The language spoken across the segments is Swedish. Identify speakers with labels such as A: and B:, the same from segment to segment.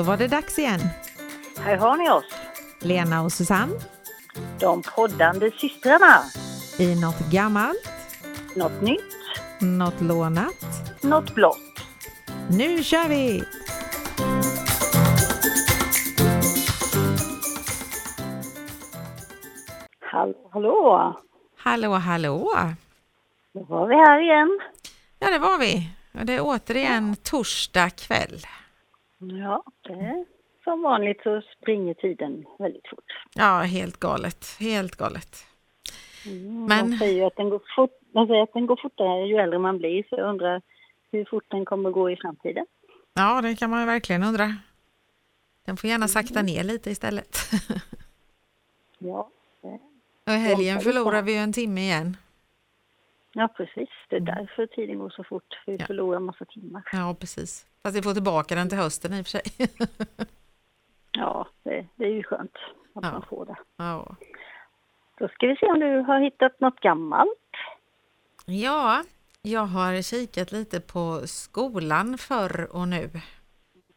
A: Då var det dags igen.
B: Här har ni oss,
A: Lena och Susanne
B: de poddande systrarna.
A: i något gammalt,
B: Något nytt,
A: något lånat.
B: något blått.
A: Nu kör vi!
B: Hallå, hallå!
A: Hallå, hallå!
B: Då var vi här igen.
A: Ja, det var vi. Och det är återigen torsdag kväll.
B: Ja, det som vanligt så springer tiden väldigt fort.
A: Ja, helt galet. Helt galet.
B: Mm,
A: Men-
B: De säger att den går, fort, de säger att den går fortare ju äldre man blir, så jag undrar hur fort den kommer gå i framtiden.
A: Ja, det kan man verkligen undra. Den får gärna sakta ner lite istället.
B: Ja,
A: Och helgen förlorar vi ju en timme igen.
B: Ja precis. Det är därför tiden går så fort, för vi
A: Ja.
B: förlorar massa timmar.
A: Ja, precis. Fast vi får tillbaka den till hösten i och för sig.
B: Ja, det, det är ju skönt att
A: Ja.
B: man får det.
A: Ja.
B: Då ska vi se om du har hittat något gammalt.
A: Ja, jag har kikat lite på skolan förr och nu.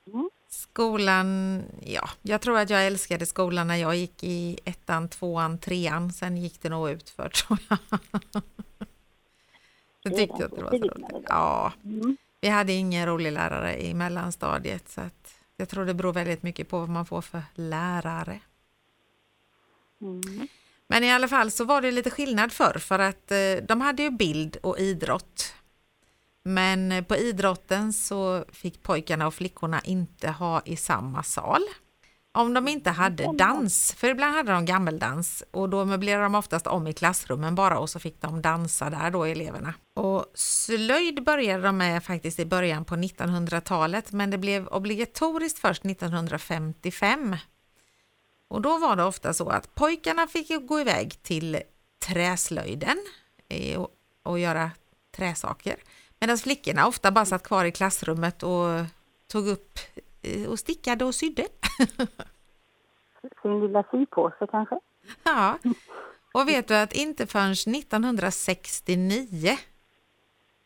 B: Mm.
A: Skolan, ja, jag tror att jag älskade skolan när jag gick i ettan, tvåan, trean. Sen gick det nog ut för tror jag. Jag tyckte jag att det var så roligt.
B: det
A: Ja,
B: Mm.
A: vi hade ingen rolig lärare i mellanstadiet så att jag tror det beror väldigt mycket på vad man får för lärare.
B: Mm.
A: Men i alla fall så var det lite skillnad förr för att eh, de hade ju bild och idrott. Men eh, på idrotten så fick pojkarna och flickorna inte ha i samma sal. Om de inte hade dans, för ibland hade de gammeldans och då möblerade de oftast om i klassrummen bara och så fick de dansa där då eleverna. Och slöjd började de med faktiskt i början på 1900-talet men det blev obligatoriskt först 1955. Och då var det ofta så att pojkarna fick gå iväg till träslöjden och, och göra träsaker. Medan flickorna ofta bara satt kvar i klassrummet och tog upp eh, och stickade och sydde.
B: Sin lilla sypåse kanske?
A: Ja, och vet du att inte förrän 1969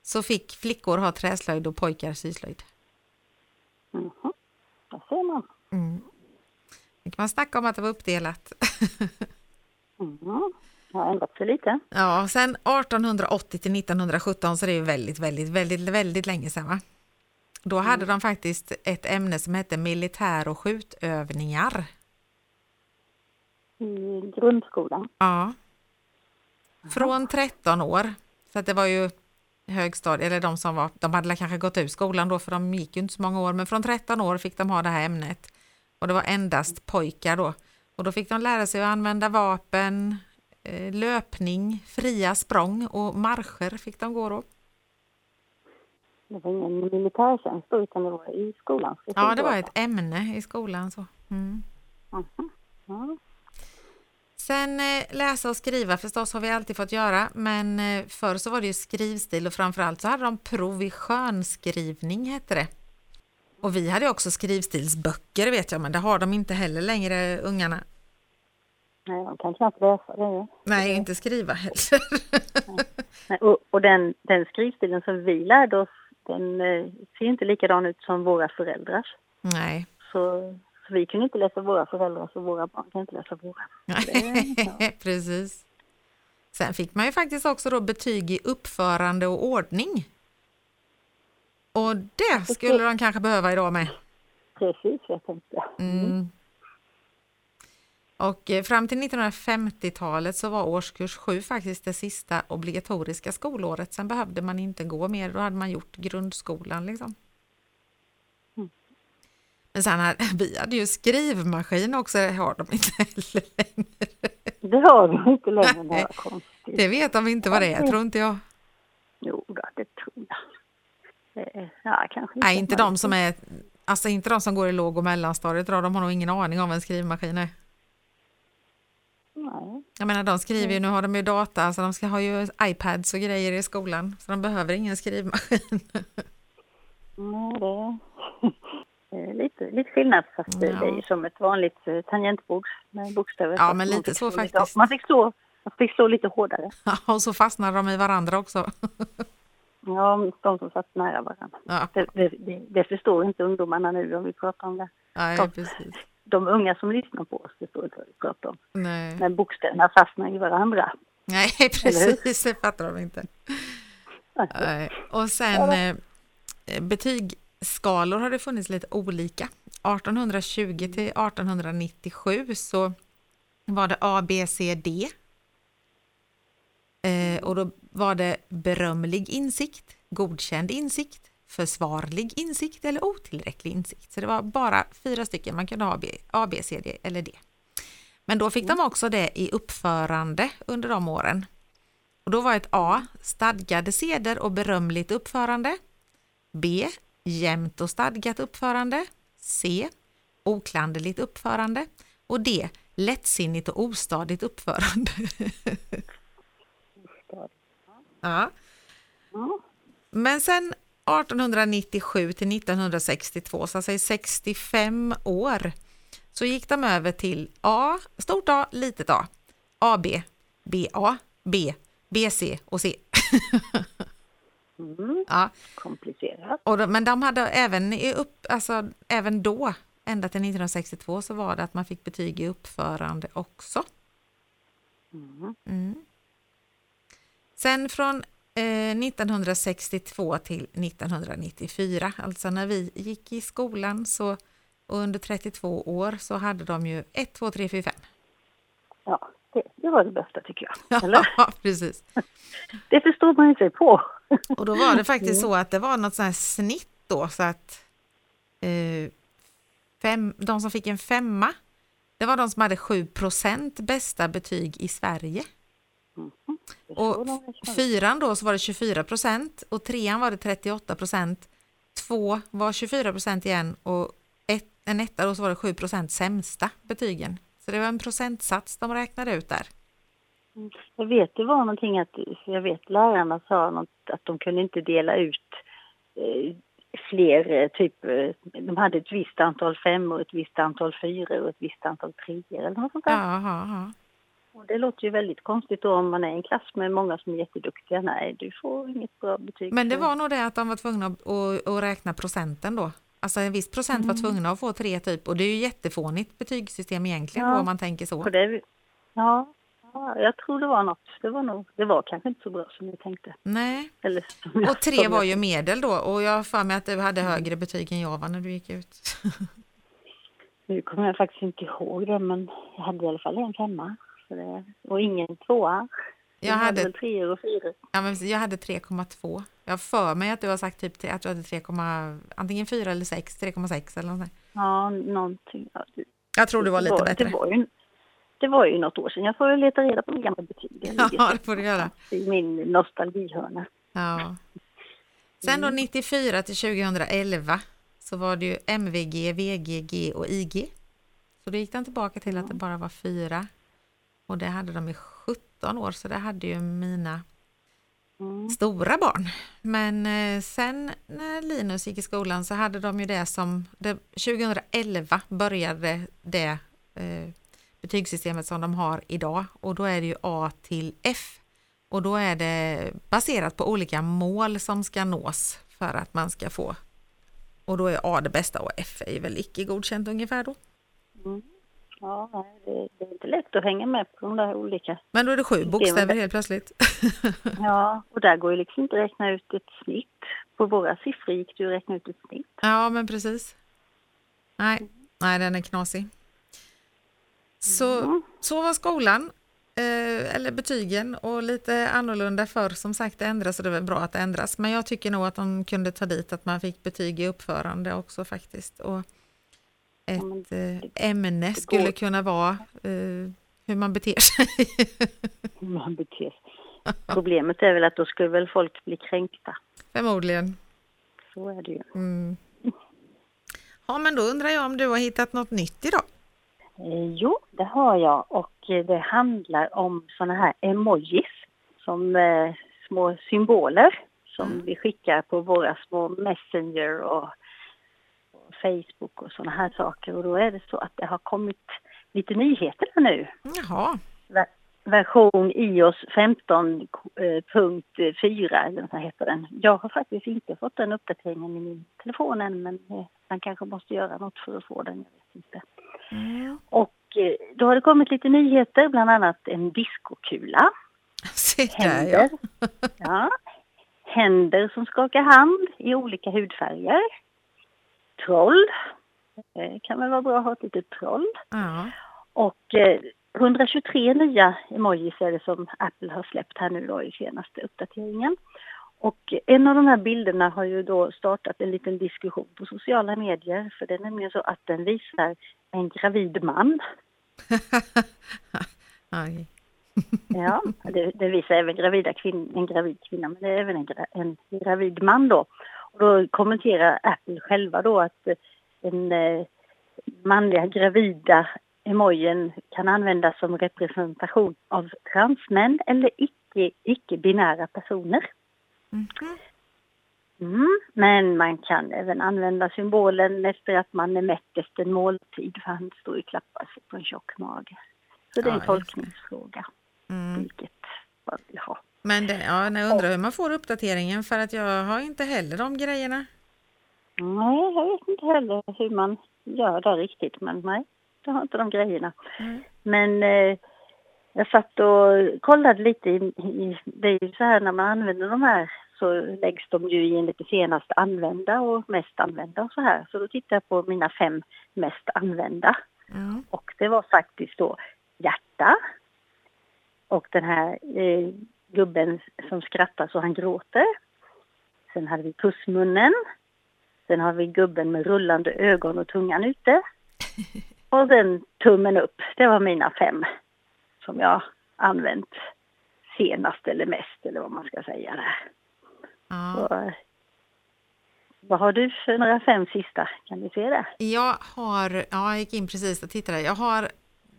A: så fick flickor ha träslöjd och pojkar syslöjd.
B: Mhm. Där ser man.
A: Mm. Det kan man snacka om att det var uppdelat.
B: Mm. Det har ändrat sig lite.
A: Ja, sen 1880 till 1917 så det är väldigt, väldigt, väldigt, väldigt länge sedan va? Då hade de faktiskt ett ämne som hette militär och skjutövningar.
B: I grundskolan.
A: Ja. Från 13 år. Så det var ju högstadiet, eller de som var, de hade kanske gått ut skolan då för de gick ju inte så många år, men från 13 år fick de ha det här ämnet. Och det var endast pojkar då. Och då fick de lära sig att använda vapen, eh, löpning, fria språng och marscher fick de gå då.
B: Det var ingen militärtjänst då, utan det var i skolan.
A: Ja, det var ett ämne i skolan. så. Mm.
B: Ja.
A: Sen eh, läsa och skriva förstås har vi alltid fått göra, men eh, förr så var det ju skrivstil och framförallt så hade de prov i skönskrivning hette det. Och vi hade också skrivstilsböcker vet jag, men det har de inte heller längre ungarna.
B: Nej, de kan knappt läsa det.
A: Nej, inte skriva heller.
B: Nej, och och den, den skrivstilen som vi lärde oss, den eh, ser inte likadan ut som våra föräldrars.
A: Nej.
B: Så, så vi kunde inte läsa våra föräldrar, så våra barn kan inte läsa våra. Det-
A: Precis. Sen fick man ju faktiskt också då betyg i uppförande och ordning. Och det skulle de kanske behöva idag med.
B: Precis, jag tänkte.
A: Mm. Och eh, fram till 1950-talet så var årskurs 7 faktiskt det sista obligatoriska skolåret. Sen behövde man inte gå mer, då hade man gjort grundskolan liksom. Men sen hade, vi hade ju skrivmaskin också, det har de inte heller längre.
B: Det har de inte längre, det var konstigt.
A: Det vet de inte vad det är, tror inte jag.
B: Jo, det tror jag. Ja, kanske
A: Nej, inte de som är, alltså inte de som går i låg och mellanstadiet, de har nog ingen aning om vad en skrivmaskin är.
B: Nej,
A: Jag menar de skriver ju, nu har de ju data, så de ska ha ju iPads och grejer i skolan, så de behöver ingen skrivmaskin.
B: nej det lite, lite skillnad fast det,
A: Ja.
B: det är ju som ett vanligt eh, tangentbord med bokstäver.
A: Ja, men lite så faktiskt.
B: man, fick slå, man fick slå lite hårdare.
A: och så fastnar de i varandra också.
B: Ja, de som satt nära varandra.
A: Ja,
B: Det, det, det, förstår inte ungdomarna nu om vi pratar om det.
A: nej,
B: de-
A: precis.
B: De unga som lyssnar på oss förstår inte vad vi pratar om.
A: Nej.
B: När bokstäverna fastnar i varandra.
A: nej, precis. Det fattar de inte. Nej. Och sen eh, betygsskalor har det funnits lite olika. 1820 till 1897 så var det A, B, C, D. Eh, och då var det berömlig insikt, godkänd insikt, försvarlig insikt eller otillräcklig insikt. Så det var bara fyra stycken man kunde ha B, A, B, C, D eller D. Men då fick de också det i uppförande under de åren. Och då var ett A stadgade seder och berömligt uppförande. B jämnt och stadgat uppförande. C oklanderligt uppförande. Och D lättsinnigt och ostadigt uppförande. ja. Men sen 1897 till 1962, så att säga 65 år, så gick de över till A, stort A, litet A, AB, BA, B, BC och C.
B: Mm,
A: Ja,
B: komplicerat.
A: och de, men de hade även, i upp, alltså, även då, ända till 1962, så var det att man fick betyg i uppförande också.
B: Mm.
A: Mm. Sen från eh, 1962 till 1994, alltså när vi gick i skolan så och under 32 år så hade de ju 1, 2, 3, 4, 5.
B: Ja, det, det var det bästa tycker jag. Eller?
A: Ja, precis.
B: Det förstår man ju sig på.
A: Och då var det faktiskt så att det var något sånt här snitt då så att eh, fem, de som fick en femma, det var de som hade 7% bästa betyg i Sverige.
B: Det
A: Och fyran då så var det 24 procent och trean var det 38 procent. Två var 24 procent igen och ett, en etta då så var det 7 procent sämsta betygen. Så det var en procentsats de räknade ut där.
B: Jag vet det var någonting att, jag vet lärarna sa något, att de kunde inte dela ut eh, fler, eh, typ, eh, de hade ett visst antal femmor, ett visst antal fyror och ett visst antal treor eller något sånt där.
A: Jaha, ja.
B: Och det låter ju väldigt konstigt då om man är i en klass med många som är jätteduktiga. Nej, du får inget bra betyg.
A: Men det var nog det att de var tvungna att, att, att räkna procenten då. Alltså en viss procent var tvungna att få tre typ och det är ju jättefånigt betygssystem egentligen
B: Ja.
A: då, om man tänker så.
B: På det, ja, ja, jag tror det var något. Det var nog, det var kanske inte så bra som ni tänkte.
A: Nej,
B: Eller jag-
A: och tre var
B: jag-
A: ju medel då och jag har för mig att du hade högre betyg än jag var när du gick ut.
B: Nu kommer jag faktiskt inte ihåg det, men jag hade i alla fall en femma. Det, och ingen tvåa.
A: Jag
B: hade
A: hade
B: väl treor och fyror.
A: Ja, men jag hade 3,2. Jag har för mig att du har sagt typ tre- att du hade 3, antingen 4 eller 6, 3,6 eller något sånt.
B: Ja, någonting.
A: Jag tror du var lite
B: det
A: bättre.
B: Det var, ju, det var ju något år sedan. Jag får väl leta reda på mina gamla betyg.
A: Ja, det får du göra.
B: I min nostalgihörna.
A: Ja. Sen då 94 till 2011 så var det ju MVG, VGG och IG. Så då gick den tillbaka till att det bara var fyra. Och det hade de i 17 år, så det hade ju mina
B: Mm.
A: stora barn. Men eh, sen när Linus gick i skolan så hade de ju det som, det, 2011 började det eh, betygssystemet som de har idag och då är det ju A till F. Och då är det baserat på olika mål som ska nås för att man ska få. Och då är A det bästa och F är väl icke godkänt ungefär då.
B: Mm. Ja, det, det är inte lätt att hänga med på de där olika.
A: Men då är det sju bokstäver helt plötsligt.
B: Ja, och där går ju liksom inte att räkna ut ett snitt. På våra siffror gick det ju att räkna ut ett snitt.
A: Ja, men precis. Nej, nej den är knasig. Så,
B: Mm.
A: så var skolan, eh, eller betygen, och lite annorlunda för som sagt det ändras och det är väl bra att det ändras. Men jag tycker nog att de kunde ta dit att man fick betyg i uppförande också faktiskt. Och ett eh, ämne skulle kunna vara eh, hur man beter sig.
B: Hur man beter sig. Problemet är väl att då skulle väl folk bli kränkta.
A: Förmodligen.
B: Så är det ju.
A: Mm. Ja, men då undrar jag om du har hittat något nytt idag?
B: Eh, jo, det har jag och eh, det handlar om såna här emojis som eh, små symboler som
A: Mm.
B: vi skickar på våra små Messenger och, och Facebook och såna här saker. Och då är det så att det har kommit lite nyheter nu.
A: Jaha,
B: Ver- version iOS 15.4 eller vad heter den. Jag har faktiskt inte fått den uppdateringen i min telefon än men eh, man kanske måste göra något för att få den, jag vet inte.
A: Mm.
B: Och eh, då har det kommit lite nyheter, bland annat en diskokula.
A: Se där ja.
B: Händer. ja. Händer som skakar hand i olika hudfärger. Troll. Det kan väl vara bra att ha ett litet troll.
A: ja.
B: Och eh, 123 nya emojis är det som Apple har släppt här nu då i senaste uppdateringen. Och en av de här bilderna har ju då startat en liten diskussion på sociala medier för det är nämligen så att den visar en gravid man. Ja, det, det visar även gravida kvin, en gravid kvinna men det är även en, en gravid man då. Och då kommenterar Apple själva då att eh, den eh, manliga gravida emojin kan användas som representation av transmän eller icke, icke-binära personer.
A: Mhm.
B: Mm, men man kan även använda symbolen efter att man är mätt efter en måltid för han står ju och klappar sig på en tjock mage. Så det är en tolkningsfråga,
A: Mm.
B: vilket man vill ha.
A: Men det, ja, jag undrar hur man får uppdateringen för att jag har inte heller de grejerna.
B: Nej, jag vet inte heller hur man gör det riktigt, men nej, jag har inte de grejerna.
A: Mm.
B: Men eh, jag satt och kollade lite i, i, det är ju så här när man använder de här så läggs de ju i en lite senast använda och mest använda och så här. Så då tittade jag på mina fem mest använda
A: Mm.
B: och det var faktiskt då hjärta och den här eh, gubben som skrattar så han gråter. Sen hade vi pussmunnen. Sen har vi gubben med rullande ögon och tungan ute. Och sen tummen upp. Det var mina fem som jag använt senast eller mest eller vad man ska säga där. Så, vad har du för några fem sista? Kan du se det?
A: Jag har, ja, jag gick in precis och tittade. Jag har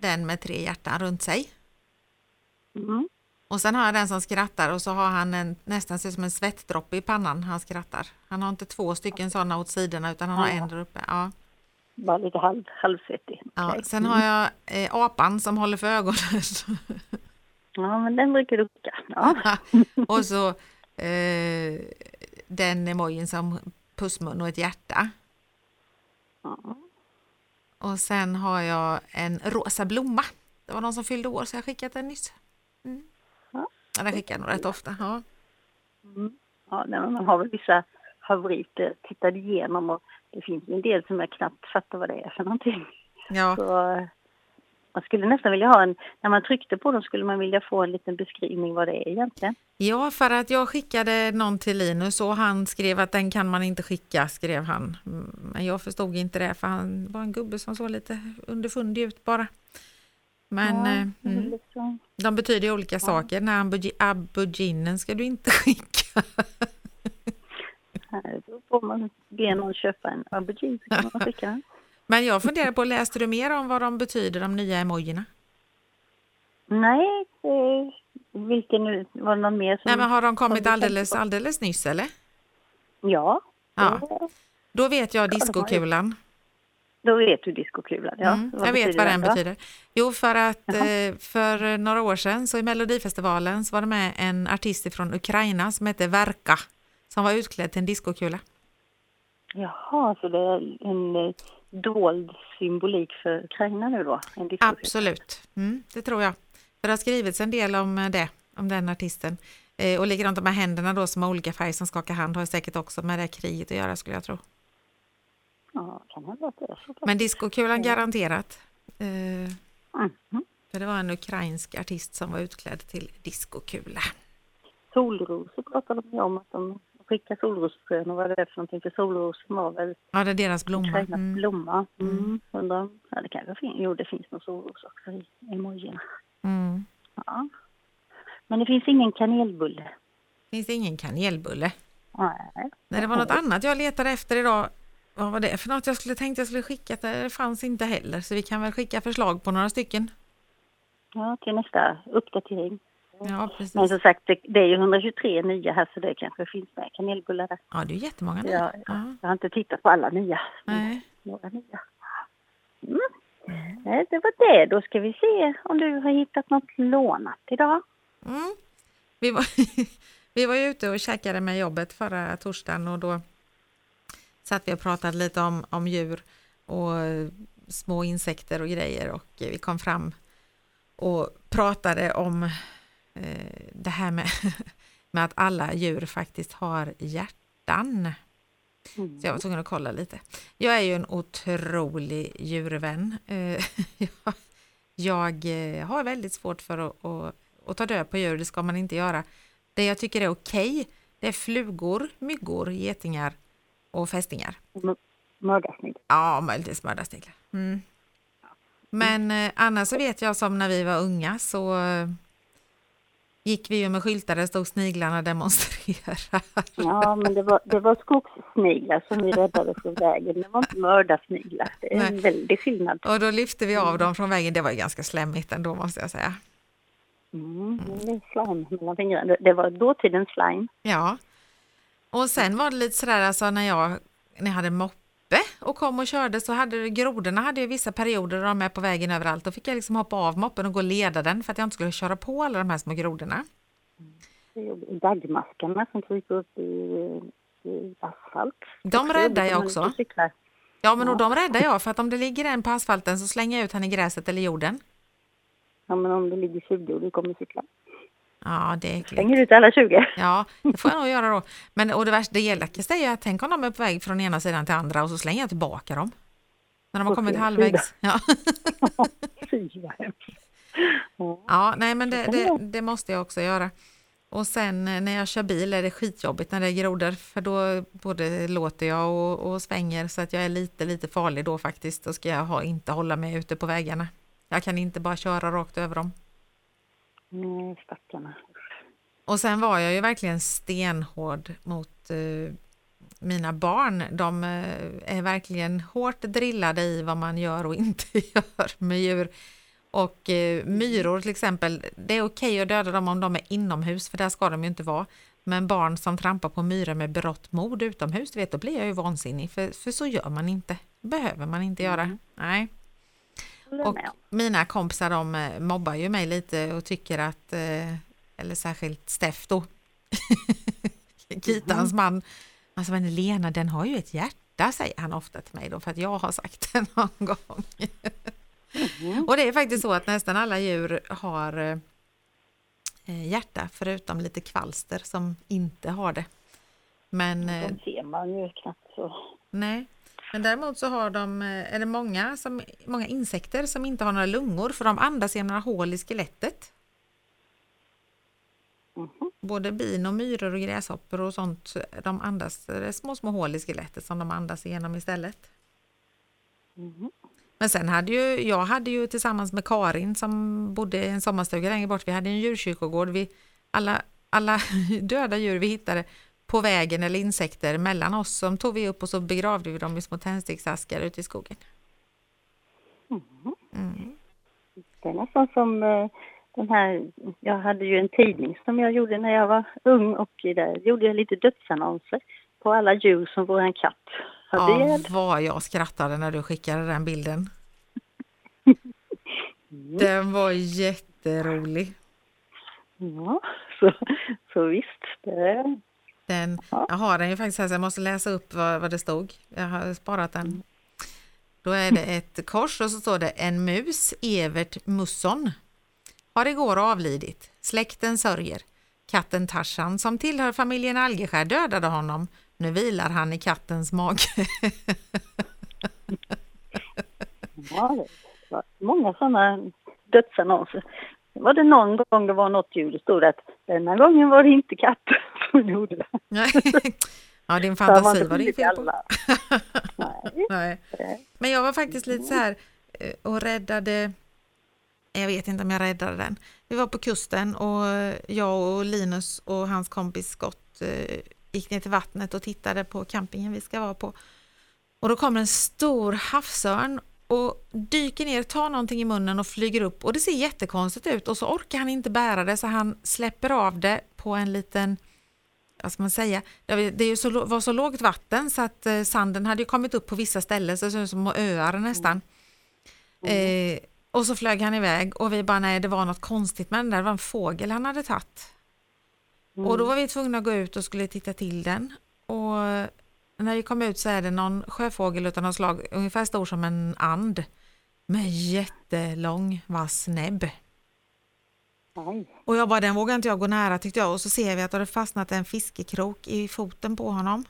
A: den med tre hjärtan runt sig.
B: Mm.
A: Och sen har jag den som skrattar och så har han en, nästan ser som en svettdroppe i pannan han skrattar. Han har inte två stycken sådana åt sidorna utan han har
B: Ja.
A: en där uppe. Ja.
B: Bara lite halv, halvsvettig.
A: Ja.
B: Okej.
A: Sen har jag eh, apan som håller för ögonen.
B: Ja, men den brukar ducka. Ja.
A: och så eh, den emojin som pussmun och ett hjärta.
B: Ja.
A: Och sen har jag en rosa blomma. Det var någon som fyllde år så jag skickat den nyss. Mm.
B: Ja.
A: Den skickar jag nog rätt ofta. Ja.
B: Mm. Ja, man har väl vissa favoriter tittade igenom och det finns en del som jag knappt fattar vad det är för någonting.
A: Ja.
B: Så man skulle nästan vilja ha en, när man tryckte på dem skulle man vilja få en liten beskrivning vad det är egentligen.
A: ja, för att jag skickade någon till Linus och han skrev att den kan man inte skicka, skrev han. Men jag förstod inte det för han var en gubbe som såg lite underfundig ut bara. Men
B: ja,
A: eh,
B: liksom,
A: de betyder ju olika saker. Den här aubergi- auberginen ska du inte skicka.
B: Då får man be någon köpa en aubergine så kan man skicka den.
A: Men jag funderar på, läste du mer om vad de betyder, de nya emojierna?
B: Nej, eh, vilken var det någon mer som...
A: Nej, men har de kommit alldeles, alldeles nyss eller?
B: Ja,
A: Ja. Då vet jag diskokulan.
B: då vet du diskokulan. Ja,
A: Mm, jag vet vad den betyder. Jo, för att eh, för några år sedan så i Melodifestivalen så var det med en artist från Ukraina som hette Verka som var utklädd till en diskokula.
B: Jaha, så det är en eh, dold symbolik för Ukraina nu då?
A: Absolut, mm, det tror jag. För det har skrivits en del om eh, det, om den artisten. Eh, och likadant de här händerna då som har olika färger som skakar hand har säkert också med det här kriget att göra skulle jag tro.
B: Ja, kan det.
A: Men diskokulan garanterat. Eh,
B: Mhm.
A: för det var en ukrainsk artist som var utklädd till diskokula.
B: Solrosor pratade de om att de skickar solrosfrön och vad det är för någonting. För solrosen var väl
A: Ja, det är deras blomma. Mm.
B: blomma. Mm.
A: Mm.
B: Undrar ja det kanske finns, jo det finns nog solros också i emojierna.
A: Mm.
B: Ja. Men det finns ingen kanelbulle.
A: Finns det ingen kanelbulle?
B: Nej.
A: Nej, det var något annat jag letade efter idag. Vad var det för något jag skulle tänkt jag skulle skicka? Det fanns inte heller, så vi kan väl skicka förslag på några stycken.
B: Ja, till nästa uppdatering.
A: Ja, precis.
B: Men som sagt, det, det är ju 123 nya här så det kanske finns med kanelbullar där.
A: Ja, det är ju jättemånga nu.
B: Ja,
A: Ja.
B: jag har inte tittat på alla nya.
A: Nej.
B: Några nya. Mm. Eh, Det var det. Då ska vi se om du har hittat något lånat idag.
A: Mm. Vi, var, vi var ju ute och käkade med jobbet förra torsdagen och då satt vi och pratade lite om, om djur och små insekter och grejer och vi kom fram och pratade om det här med, med att alla djur faktiskt har hjärtan.
B: Mm.
A: Så jag var tvungen att kolla lite. Jag är ju en otrolig djurvän. Eh, jag- Jag eh, har väldigt svårt för att, att, att ta död på djur, det ska man inte göra. Det jag tycker är okej, det är flugor, myggor, getingar och fästingar.
B: M- Mördarsnigg.
A: Ja, möjligtvis mördarsniglar. Mm. Men eh, annars så vet jag som när vi var unga så eh, gick vi ju med skyltar där det stod sniglarna demonstrerar.
B: Ja, men det var, det var skogssniglar som vi räddade från vägen. Det var inte mördarsniglar. Det är en
A: Nej.
B: väldig skillnad.
A: Och då lyfte vi av dem från vägen. Det var ju ganska slemmigt ändå måste jag säga.
B: Mm, det är slime mellan fingrarna. Det- Det var dåtidens slime.
A: Ja. Och sen var det lite sådär alltså när jag, när jag hade moppe och kom och körde så hade grodorna hade ju vissa perioder där de är på vägen överallt. Då fick jag liksom hoppa av moppen och gå och leda den för att jag inte skulle köra på alla de här små grodorna.
B: Daggmaskarna som kryper upp i, i asfalt.
A: De räddar jag också. Ja men och de räddar jag för att om det ligger en på asfalten så slänger jag ut han i gräset eller jorden.
B: Ja, men om det ligger 20 och du kommer cykla.
A: Ja det är.
B: Slänger ut alla 20.
A: Ja, det får jag nog göra då. Men och det värsta, det elakaste är att tänk om de är på väg från ena sidan till andra och så slänger jag tillbaka dem. När de har kommit halvvägs. Ja.
B: Ja.
A: Nej men det,
B: Det
A: det måste jag också göra. Och sen eh, när jag kör bil är det skitjobbigt när det är grodor för då både låter jag och, och svänger så att jag är lite, lite farlig då faktiskt. Då ska jag ha, inte hålla mig ute på vägarna. Jag kan inte bara köra rakt över dem.
B: Nej, stackarna.
A: Och sen var jag ju verkligen stenhård mot eh, mina barn. De eh, är verkligen hårt drillade i vad man gör och inte gör med djur. Och eh, myror till exempel, det är okej att döda dem om de är inomhus, för där ska de ju inte vara. Men barn som trampar på myror med berått mod utomhus, vet, då blir jag ju vansinnig, för, för så gör man inte. behöver man inte göra. Nej. Och mina kompisar de eh, mobbar ju mig lite och tycker att, eh, eller särskilt Steff då, Kitans man, alltså men Lena den har ju ett hjärta säger han ofta till mig då för att jag har sagt det någon gång.
B: Mhm.
A: Och det är faktiskt så att nästan alla djur har eh, hjärta förutom lite kvalster som inte har det. Men
B: De ser man ju knappt så.
A: Nej, men däremot så har de, eh, är det många, som, många insekter som inte har några lungor för de andas genom några hål i skelettet.
B: Mhm.
A: Både bin och myror och gräshoppor och sånt, de andas, det är små, små hål i skelettet som de andas igenom istället.
B: Mhm.
A: Men sen hade ju, jag hade ju tillsammans med Karin som bodde i en sommarstuga längre bort, vi hade en djurkyrkogård, vi, alla, alla döda djur vi hittade på vägen eller insekter mellan oss, som tog vi upp och så begravde vi dem i små tändsticksaskar ute i skogen.
B: Mhm.
A: Mm.
B: Det är nästan som eh, den här, jag hade ju en tidning som jag gjorde när jag var ung och där gjorde jag lite dödsannonser på alla djur som våran katt hade
A: Ja, vad jag skrattade när du skickade den bilden.
B: Mm.
A: Den var jätterolig.
B: Ja, så, så visst. Det,
A: Den,
B: Ja.
A: jag har den ju faktiskt här så jag måste läsa upp vad, vad det stod. Jag har sparat den. Då är det ett kors och så står det en mus, Evert Musson, har igår avlidit. Släkten sörjer. Katten Tarzan som tillhör familjen Algeskär dödade honom. Nu vilar han i kattens mage.
B: ja, det var många sådana dödsannonser. Sen var det någon gång det var något djur, det stod att denna gången var det inte katten som gjorde det.
A: Nej. ja, din fantasi
B: inte
A: var det
B: blivit
A: fel på.
B: Nej,
A: Nej. Men jag var faktiskt lite så här eh, och räddade, jag vet inte om jag räddade den. Vi var på kusten och jag och Linus och hans kompis Scott eh, gick ner till vattnet och tittade på campingen vi ska vara på. Och då kommer en stor havsörn och dyker ner, tar någonting i munnen och flyger upp och det ser jättekonstigt ut och så orkar han inte bära det så han släpper av det på en liten vad ska man säga, det så, var så lågt vatten så att eh, sanden hade ju kommit upp på vissa ställen så det såg ut som öar nästan. Mm. Eh, och så flög han iväg och vi bara nej det var något konstigt med den där, det var en fågel han hade tagit. Mm. Och då var vi tvungna att gå ut och skulle titta till den. Och när vi kom ut så är det någon sjöfågel av något slag, ungefär stor som en and. Med jättelång vass näbb. Och jag bara, den vågar inte jag gå nära tyckte jag och så ser vi att det har fastnat en fiskekrok i foten på honom.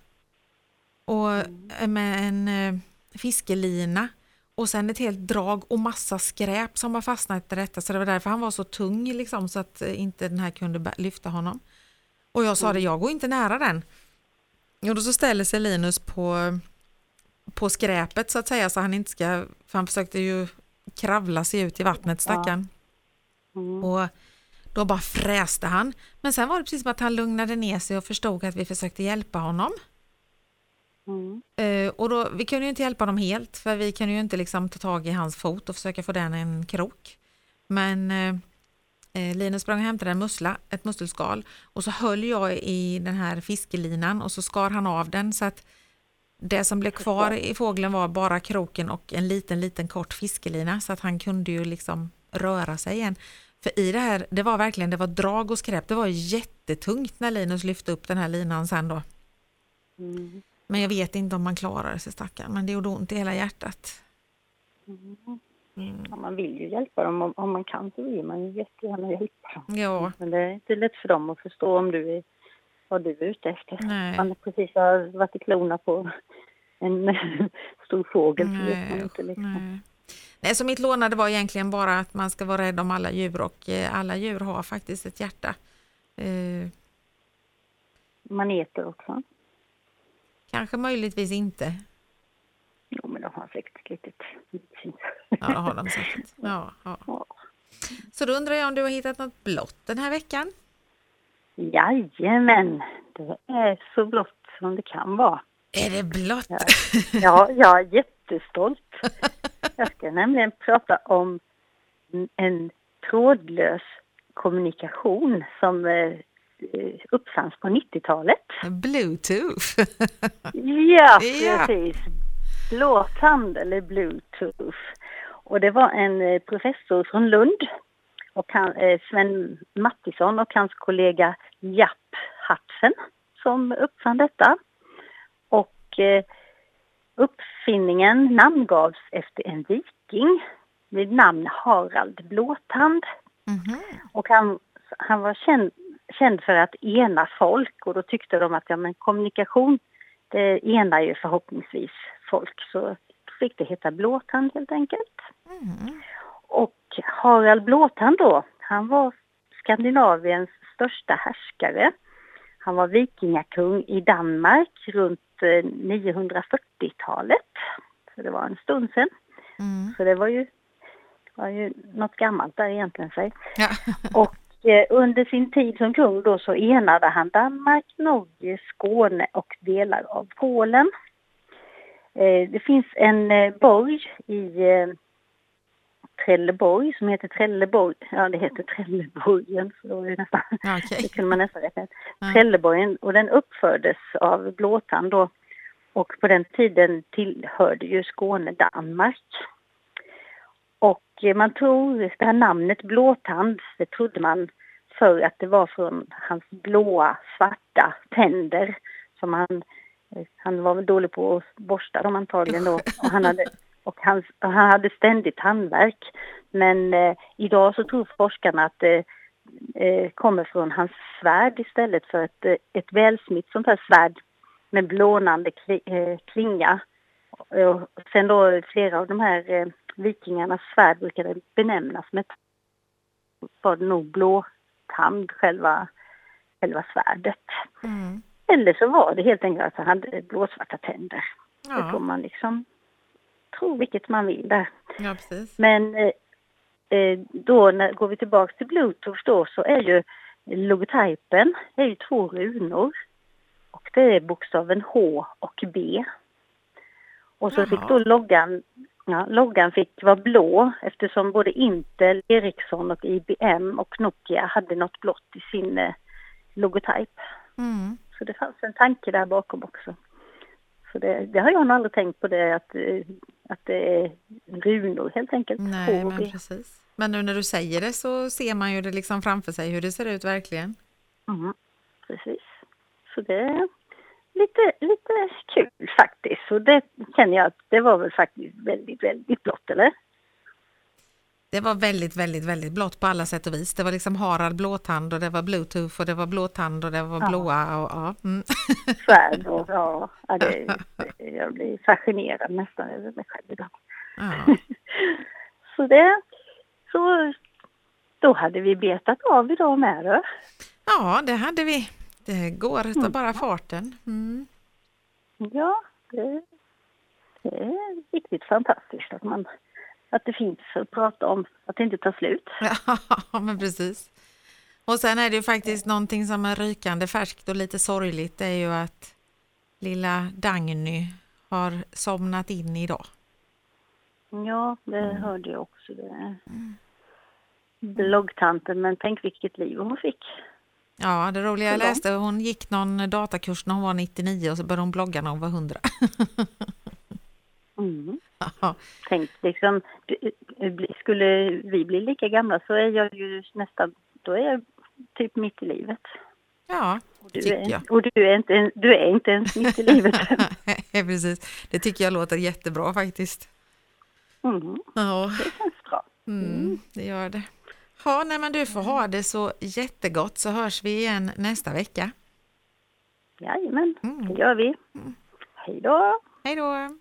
A: Och mm. med en eh, fiskelina och sen ett helt drag och massa skräp som har fastnat i detta så det var därför han var så tung liksom så att eh, inte den här kunde lyfta honom. Och jag sa det, mm. jag går inte nära den. Och då så ställer sig Linus på, på skräpet så att säga så han inte ska, för han försökte ju kravla sig ut i vattnet stackaren. Ja. Mm. Och då bara fräste han. Men sen var det precis som att han lugnade ner sig och förstod att vi försökte hjälpa honom. Mm. Uh, och då, vi kunde ju inte hjälpa honom helt för vi kunde ju inte liksom ta tag i hans fot och försöka få den en krok. Men uh, Linus sprang och hämtade en mussla, ett musselskal och så höll jag i den här fiskelinan och så skar han av den så att det som blev kvar i fågeln var bara kroken och en liten, liten kort fiskelina så att han kunde ju liksom röra sig igen. För i det här, det var verkligen, det var drag och skräp, det var jättetungt när Linus lyfte upp den här linan sen då. Mm. Men jag vet inte om man klarar sig stackaren, men det gjorde ont i hela hjärtat.
B: Mm. Mm. Ja, man vill ju hjälpa dem, om, om, man kan så vill man ju jättegärna hjälpa dem.
A: Ja.
B: Men det är inte lätt för dem att förstå om du är, vad du är ute efter. Nej. Man precis har varit i klona på en stor fågel så vet inte liksom.
A: Nej. Nej, så mitt lånade var egentligen bara att man ska vara rädd om alla djur och eh, alla djur har faktiskt ett hjärta. Eh,
B: Maneter också?
A: Kanske möjligtvis inte.
B: Ett litet
A: Ja, det har de säkert. Ja, ja. ja. Så då undrar jag om du har hittat något blått den här veckan?
B: Jajamän, det är så blått som det kan vara.
A: Är det blått?
B: Ja, ja jag är jättestolt. Jag ska nämligen prata om en trådlös kommunikation som eh, uppfanns på 90-talet.
A: Bluetooth?
B: ja, precis. Blåtand eller bluetooth. Och det var en eh, professor från Lund, och han, eh, Sven Mattisson och hans kollega Japp Hudson som uppfann detta. Och Uppfinningen namngavs efter en viking vid namn Harald Blåtand. Mm -hmm. Och han, han var känd, känd för att ena folk och då tyckte de att ja, men kommunikation det enar ju förhoppningsvis folk så fick det heta Blåtand helt enkelt. Mm. Och Harald Blåtand då, han var Skandinaviens största härskare. Han var vikingakung i Danmark runt 940-talet. Så det var en stund sedan. Mm. Så det var ju, var ju något gammalt där egentligen sig. Ja. och eh, under sin tid som kung då så enade han Danmark, Norge, Skåne och delar av Polen. Eh, det finns en eh, borg i eh, Trelleborg som heter Trelleborg, ja det heter Trelleborgen, så då är det nästan, okay. det kunde man nästan räkna ut. Mm. Trelleborgen och den uppfördes av Blåtand då och på den tiden tillhörde ju Skåne Danmark. Och man tror, det här namnet Blåtand, det trodde man för att det var från hans blåa, svarta tänder som han, han var väl dålig på att borsta dem antagligen då. Och han hade och han, han hade ständigt handverk. Men eh, idag så tror forskarna att det eh, kommer från hans svärd istället för ett, eh, ett välsmitt sånt här svärd med blånande eh, klinga. Och sen då flera av de här eh, vikingarnas svärd brukade benämnas med var det nog blåtand, själva, själva svärdet. Mm. Eller så var det helt enkelt att han hade blåsvarta tänder. Ja. Det får man liksom tro vilket man vill där.
A: Ja, precis.
B: Men eh, eh, då när, går vi tillbaks till Bluetooth då så är ju logotypen är ju två runor. Och det är bokstaven H och B. Och så Jaha. fick då loggan, ja, loggan fick vara blå eftersom både Intel, Ericsson och IBM och Nokia hade något blått i sin eh, logotyp. Mm. Så det fanns en tanke där bakom också. Så det, det har jag nog aldrig tänkt på det att, eh, att det är runor helt enkelt.
A: Nej, men precis. Men nu när du säger det så ser man ju det liksom framför sig hur det ser ut verkligen.
B: Mhm, precis. Så det är lite, lite kul faktiskt. Så det känner jag att det var väl faktiskt väldigt, väldigt blått, eller?
A: Det var väldigt, väldigt, väldigt blått på alla sätt och vis. Det var liksom Harald blåtand och det var bluetooth och det var blåtand och det var
B: Ja.
A: blåa och ja. Mm.
B: Och ja, ja det, jag blir fascinerad nästan över mig själv ibland.
A: ja.
B: Så det, så då hade vi betat av idag med då.
A: Ja, det hade vi. Det går utav bara farten. Mm.
B: Ja, det, det är riktigt fantastiskt att man att det finns att prata om, att det inte tar slut.
A: Ja, men precis. Och sen är det ju faktiskt någonting som är rykande färskt och lite sorgligt. Det är ju att lilla Dagny har somnat in idag.
B: Ja, det hörde jag också. Det. Bloggtanten, men tänk vilket liv hon fick.
A: Ja, det roliga jag läste, hon gick någon datakurs när hon var 99 och så började hon blogga när hon var 100.
B: Mm.
A: Ja,
B: Tänk liksom, det- skulle vi bli lika gamla så är jag ju nästan, då är jag typ mitt i livet.
A: ja
B: du,
A: tycker
B: är,
A: jag.
B: och du är, inte, du är inte ens mitt i livet.
A: Precis, det tycker jag låter jättebra faktiskt.
B: Mm.
A: Ja,
B: Det känns bra.
A: mm, det gör det. Ja, nej, men du får ha det så jättegott så hörs vi igen nästa vecka.
B: Jajamän,
A: Mm.
B: det gör vi. Hej då!
A: Hej då!